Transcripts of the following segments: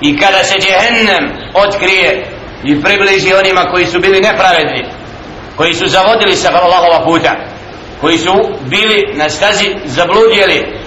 i kada se djehennem otkrije i približi onima koji su bili nepravedni koji su zavodili sa Allahova puta koji su bili na stazi zabludjeli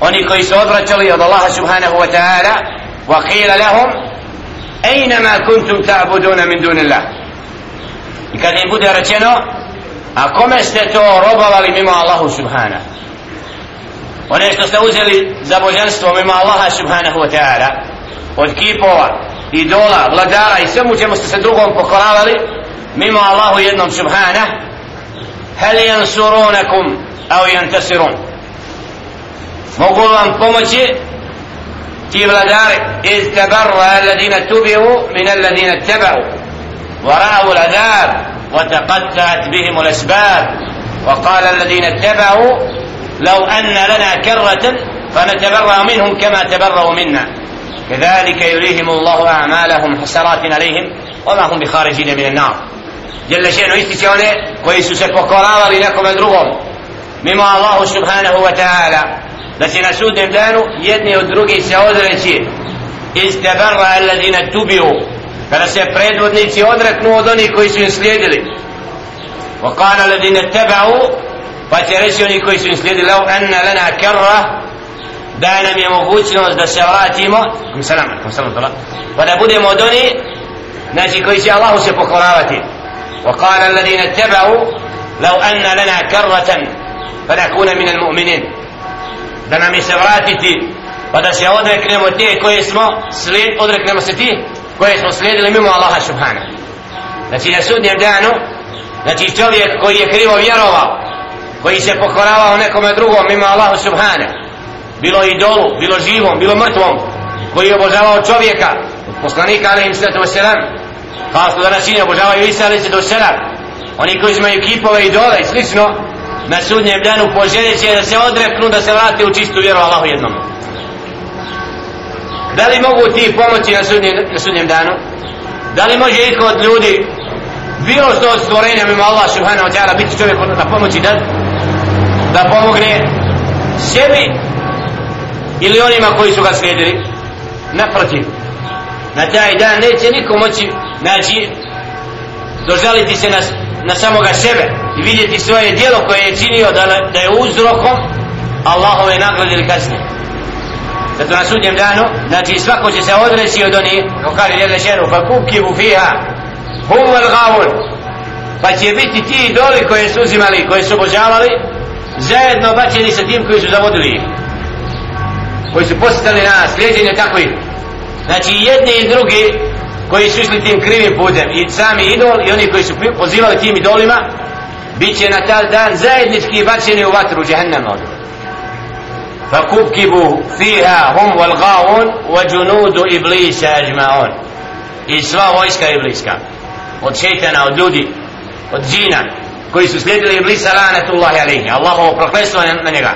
oni koji su odvraćali od Allaha subhanahu wa ta'ala wa qila lahum ayna kuntum ta'buduna min dunillah. I kada im bude rečeno a kome ste to robovali mimo Allahu subhanahu? One što ste uzeli za božanstvo mimo Allaha subhanahu wa ta'ala od kipova idola, vladara i svemu čemu ste se drugom pokoravali mimo Allahu jednom subhanahu hal yansurunakum au yantasirun mogu vam pomoći ti vladari iz tabarra alladina tubiu min alladina tabau ورأوا العذاب وتقطعت بهم الأسباب وقال الذين اتبعوا لو أن لنا كرة فنتبرأ منهم كما تبرأوا منا كذلك يريهم الله أعمالهم حسرات عليهم وما هم بخارجين من النار جل شأنه استشعونه ويسوس فقراء لنكم أدرهم مما الله سبحانه وتعالى da će na sudnem danu jedni od drugih se odreći iz tebarra alladina tubiju kada se predvodnici odreknu od onih koji su im slijedili wa kana alladina tabau pa će reći oni koji su im slijedili lau anna lana karra da nam je mogućnost da se vratimo. Kom salam, kom salam tola pa da budemo od oni znači koji će Allahu se pokoravati. Wa kana alladina tabau lau anna lana karratan fa nakuna min mu'minin da nam se vratiti pa da se odreknemo te koje smo slijed, odreknemo se ti koje smo slijedili mimo Allaha subhana znači na sudnjem danu znači čovjek koji je krivo vjerovao koji se pokoravao nekome drugom mimo Allaha subhana bilo idolu, bilo živom, bilo mrtvom koji je obožavao čovjeka. Poslanika alaihim sallatu wasalam kao što danas čini obožavaju Isa alaihim sallatu wasalam oni koji imaju kipove idole i slično na sudnjem danu poželjet će da se odreknu da se vrate u čistu vjeru Allahu jednom. Da li mogu ti pomoći na sudnjem, na sudnjem danu? Da li može itko od ljudi bilo što od stvorenja mimo Allah subhanahu wa ta'ala biti čovjek na pomoći da da pomogne sebi ili onima koji su ga slijedili. Naprotiv. Na taj dan neće niko moći znači dožaliti se na, na samoga sebe i vidjeti svoje dijelo koje je činio da, da je uzrokom Allahove nagrade ili kasnije. Zato na sudnjem danu znači svako će se odreći od onih kako kaže jedne šenu fa kubki u fiha hum al gavun pa će biti ti idoli koje su uzimali koje su obožavali zajedno bačeni sa tim koji su zavodili koji su postali na slijedjenje takvih znači jedni i drugi koji su išli tim krivim putem i sami idol i oni koji su pozivali tim idolima bit će na taj dan zajednički bačeni u vatru džahennama فكبكبوا فيها هم والغاوون وجنود إبليس أجمعون i sva vojska ibliska od šeitana, od ljudi od džina koji su slijedili iblisa lanetullahi alihi Allahovo proklestvo na njega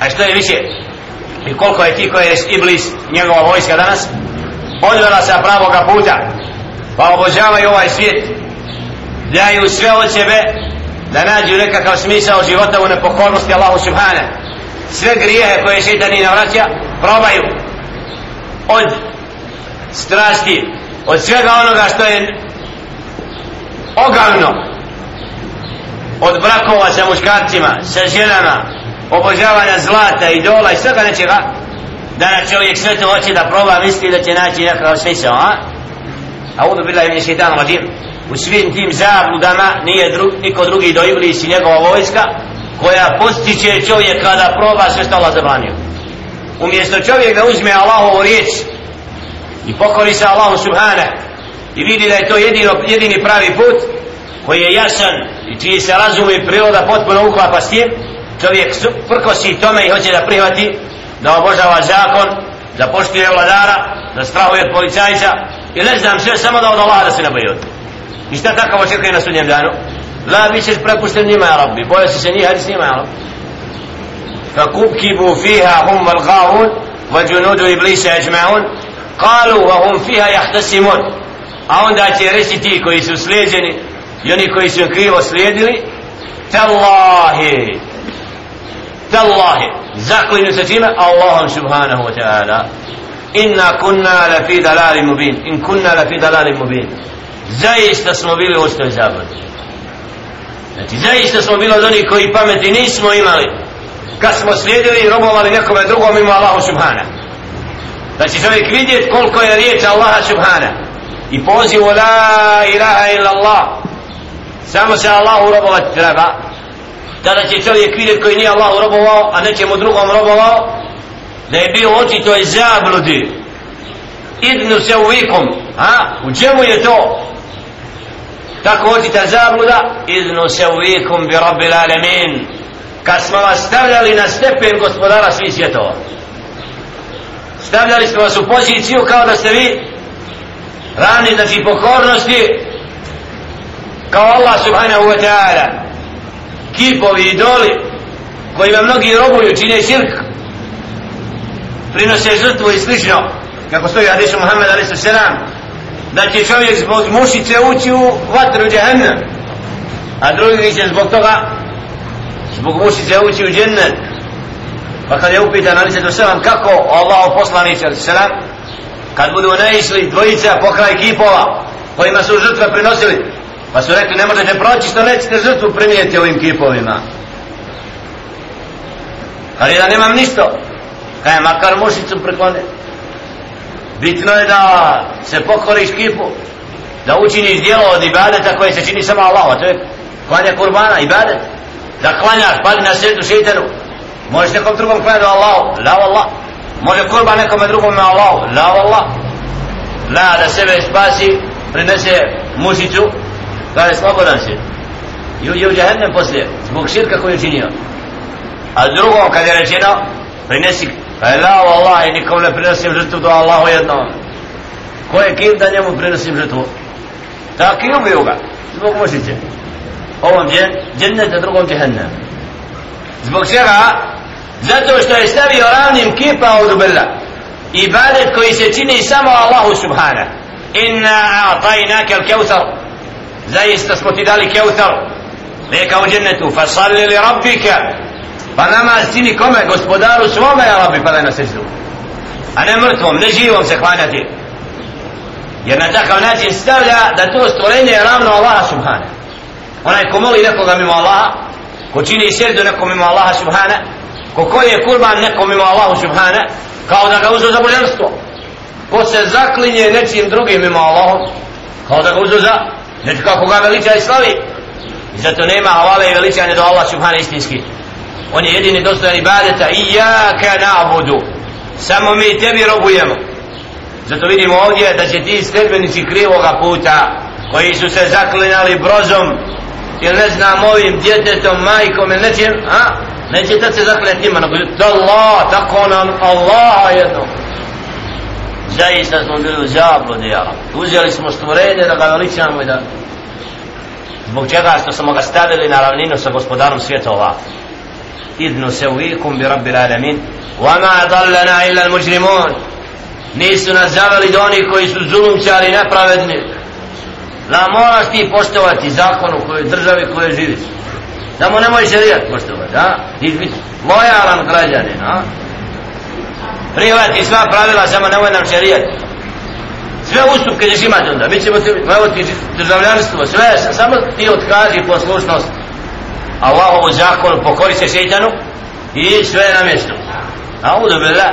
a što je više i koliko je ti koji je iblis njegova vojska danas? Odvela sa pravoga puta. Pa obožavaju ovaj svijet. Daju sve od sebe da nađu nekakav smisao života u nepokornosti Allahu subhane sve grijehe koje šeitan i navraća probaju. Od strasti od svega onoga što je ogavno. Od brakova sa muškarcima sa ženama obožavanja zlata i i svega nečega da na čovjek sve to hoće da proba misli da će naći nekakav smisao a? a udu bila je šeitan rađim u svim tim zabludama nije dru, niko drugi do Iblis i njegova vojska koja postiče čovjeka da proba sve što Allah zabranio umjesto čovjek da uzme Allahovu riječ i pokori se Allahu subhane i vidi da je to jedino, jedini pravi put koji je jasan i čiji se razum i priroda potpuno uklapa s tim čovjek prkosi tome i hoće da prihvati da obožava zakon da poštuje vladara da strahuje od policajca i ne znam sve samo da od Allaha da se ne boji od I šta takav očekuje na sudnjem danu? La bit ćeš prepušten njima, ja rabbi. Boja si se njih, hadi s njima, ja rabbi. فكبكبوا فيها هم والغاوون وجنود إبليس أجمعون قالوا وهم فيها يختصمون a onda će reći ti koji su slijedjeni i oni koji su krivo slijedili tallahi tallahi zaklinu se čime? Allahom subhanahu wa ta'ala. Inna kunna la fi dalali mubin. In kunna la fi dalali mubin. Zaista smo bili u ostoj zabludi. Znači zaista smo bili od onih koji pameti nismo imali. Kad smo slijedili i robovali nekome drugom ima Allahu subhana znači čovjek vidjet koliko je riječ Allaha subhana i pozivu la ilaha illa Allah. Samo se Allahu robovati treba tada će čovjek vidjeti koji nije Allahu robovao a nećemo drugom robovao da je bio očito iz zabludi. Idnu se uvikom a? U čemu je to? Tako očita zabluda idnu se uvikom bi rabbi lalemin kad smo vas stavljali na stepen gospodara svih svjetova. Stavljali smo vas u poziciju kao da ste vi rani znači pokornosti kao Allah subhanahu wa ta'ala kipovi idoli kojima mnogi robuju čine širk prinose žrtvu i slično kako stoji Hadisu Muhammed a.s. da će čovjek zbog mušice ući u vatru džehennem a drugi će zbog toga zbog mušice ući u džennet pa kad je upitan a.s. kako Allah poslanić a.s. kad budu naišli dvojica pokraj kipova kojima su žrtve prinosili pa su rekli ne možete proći što nećete žrtvu primijeti ovim kipovima? Ali ja nemam ništa. Kaj makar mušicu preklone. Bitno je da se pokoriš kipu da učiniš dijelo od ibadeta koje se čini samo Allah to je klanja kurbana, ibadet. Da klanjaš, pali na sredu šeitanu. Možeš nekom drugom klanjati do Allahu la Allah može kurban nekome drugom na Allahu la Allah la da sebe spasi prinese mušicu Kaže, je slobodan si i uđe u džahennem poslije zbog širka koju je činio a drugom kad je rečeno prinesi Pa je la vallahi nikom ne prinosim žrtvu do Allahu jednom. Ko je kim da njemu prinosim žrtvu? Tak i ubiju ga. Zbog mušice. Ovom džen, a drugom džahennem. Zbog čega? Zato što je stavio ravnim kipa od ubila. Ibadet koji se čini samo Allahu subhana. Inna a'tajnaka al-kawthar Zaista smo ti dali kevthar. Neka u džennetu. Fasalli li rabbika. Pa namaz čini kome? Gospodaru svome, ja rabbi, padaj na seždu. A ne mrtvom, ne živom se hvanjati. Jer na takav način stavlja da to stvorenje je ravno Allaha subhana. Onaj ko moli nekoga mimo Allaha, ko čini srdu nekom mimo Allaha subhana, ko koji je kurban nekom mimo Allaha subhana, kao da ga uzu za božanstvo Ko se zaklinje nečim drugim mimo Allahom, kao da ga uzu za, Znači kako ga veliča i slavi. I zato nema havale i veličanje do Allah subhana istinski on je jedini dostojan ibadeta i jaka na'budu samo mi tebi robujemo zato vidimo ovdje da će ti sledbenici krivoga puta koji su se zaklinali brozom ili ne znam ovim djetetom, majkom ili nečim a? neće tad se zaklinati njima nego da Allah, tako nam Allah jednom zaista smo bili u zablode ja. uzeli smo stvorenje da ga veličamo i da zbog čega? Što smo ga stavili na ravninu sa gospodarom svjetova. Idnu se uvijekom bi rabbi alamin wa ma dallana illa al mujrimun nisu nas zaveli do onih koji su zulumčari nepravedni. Da moraš ti poštovati zakon u kojoj državi kojoj živiš. Da mu nemoj šerijat poštovati da? moja lan građanin a? Prihvati sva pravila samo nemoj nam šerijat sve ustupke ćeš imati onda. Mi ćemo ti, evo ti državljanstvo sve, samo ti otkaži poslušnost. Allahovu zakonu pokori se šeitanu i sve na mjestu. Audu bila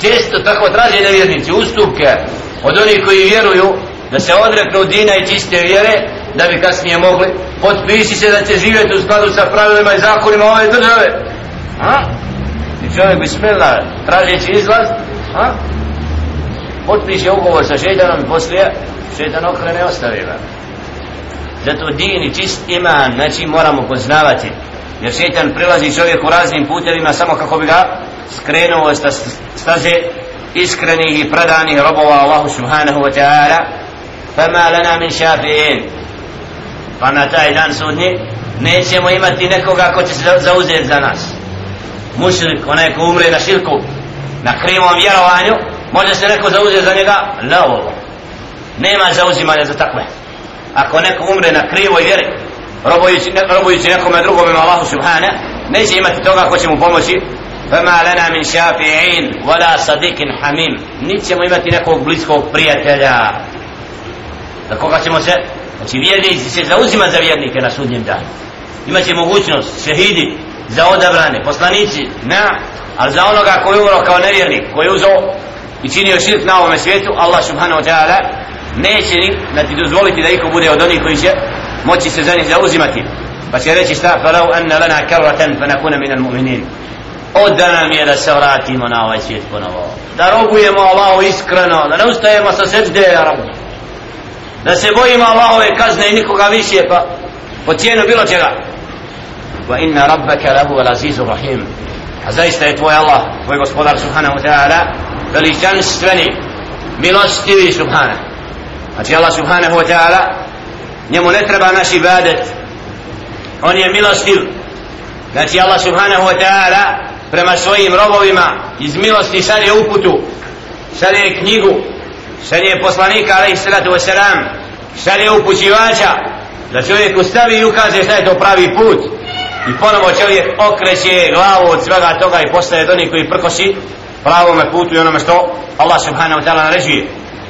često tako traže nevjernici ustupke od onih koji vjeruju da se odreknu dina i čiste vjere da bi kasnije mogli. Potpisi se da će živjeti u skladu sa pravilima i zakonima ove države. A? Čovjek bi smela tražeći izlaz a? potpiše ugovor sa šeitanom i poslije šeitan okrene ostavi ga. Zato din i čist iman znači moramo poznavati. Jer šeitan prilazi čovjek u raznim putevima samo kako bi ga skrenuo sta staze iskrenih i predanih robova Allahu subhanahu wa ta'ala. Fama lana min šafi'in pa na taj dan sudnji nećemo imati nekoga ko će se zauzeti za nas mušrik, onaj ko umre na širku na krivom vjerovanju može se neko zauzeti za njega la ovo nema zauzimanja za takve ako neko umre na krivoj vjeri robujući, robujući nekome drugom ima Allahu subhana neće imati toga ko će mu pomoći فما لنا من شافعين ولا صديق حميم نيتشemo imati nekog bliskog prijatelja da koga ćemo se znači vjernici se zauzima za vjernike na sudnjem danu imaće mogućnost šehidi za odabrane poslanici na. ali za onoga koji je umro kao nevjernik koji je uzao i činio širk na ovome svijetu Allah subhanahu wa ta'ala neće ni da ti dozvoliti da iko bude od onih koji će moći se za njih zauzimati. Pa će reći šta? Falau anna lana karratan fa nakuna minal mu'minin. Od da nam je da se vratimo na ovaj svijet ponovo. Da robujemo Allahu iskreno da ne ustajemo sa sežde ja rabu da se bojimo Allahove kazne i nikoga više pa po cijenu bilo čega wa inna rabbaka lahu al azizu rahim. A zaista je tvoj Allah tvoj gospodar subhanahu wa ta'ala veličanstveni milostivi subhanahu znači Allah subhanahu wa ta'ala njemu ne treba naš ibadet. On je milostiv. Znači Allah subhanahu wa ta'ala prema svojim robovima iz milosti šalje uputu šalje knjigu šalje poslanika alaih salatu wasalam šalje upućivača da čovjek ustavi i ukaže šta je to pravi put i ponovo čovjek okreće glavu od svega toga i postaje do koji prkosi pravome putu i onome što Allah subhanahu wa ta'ala naređuje.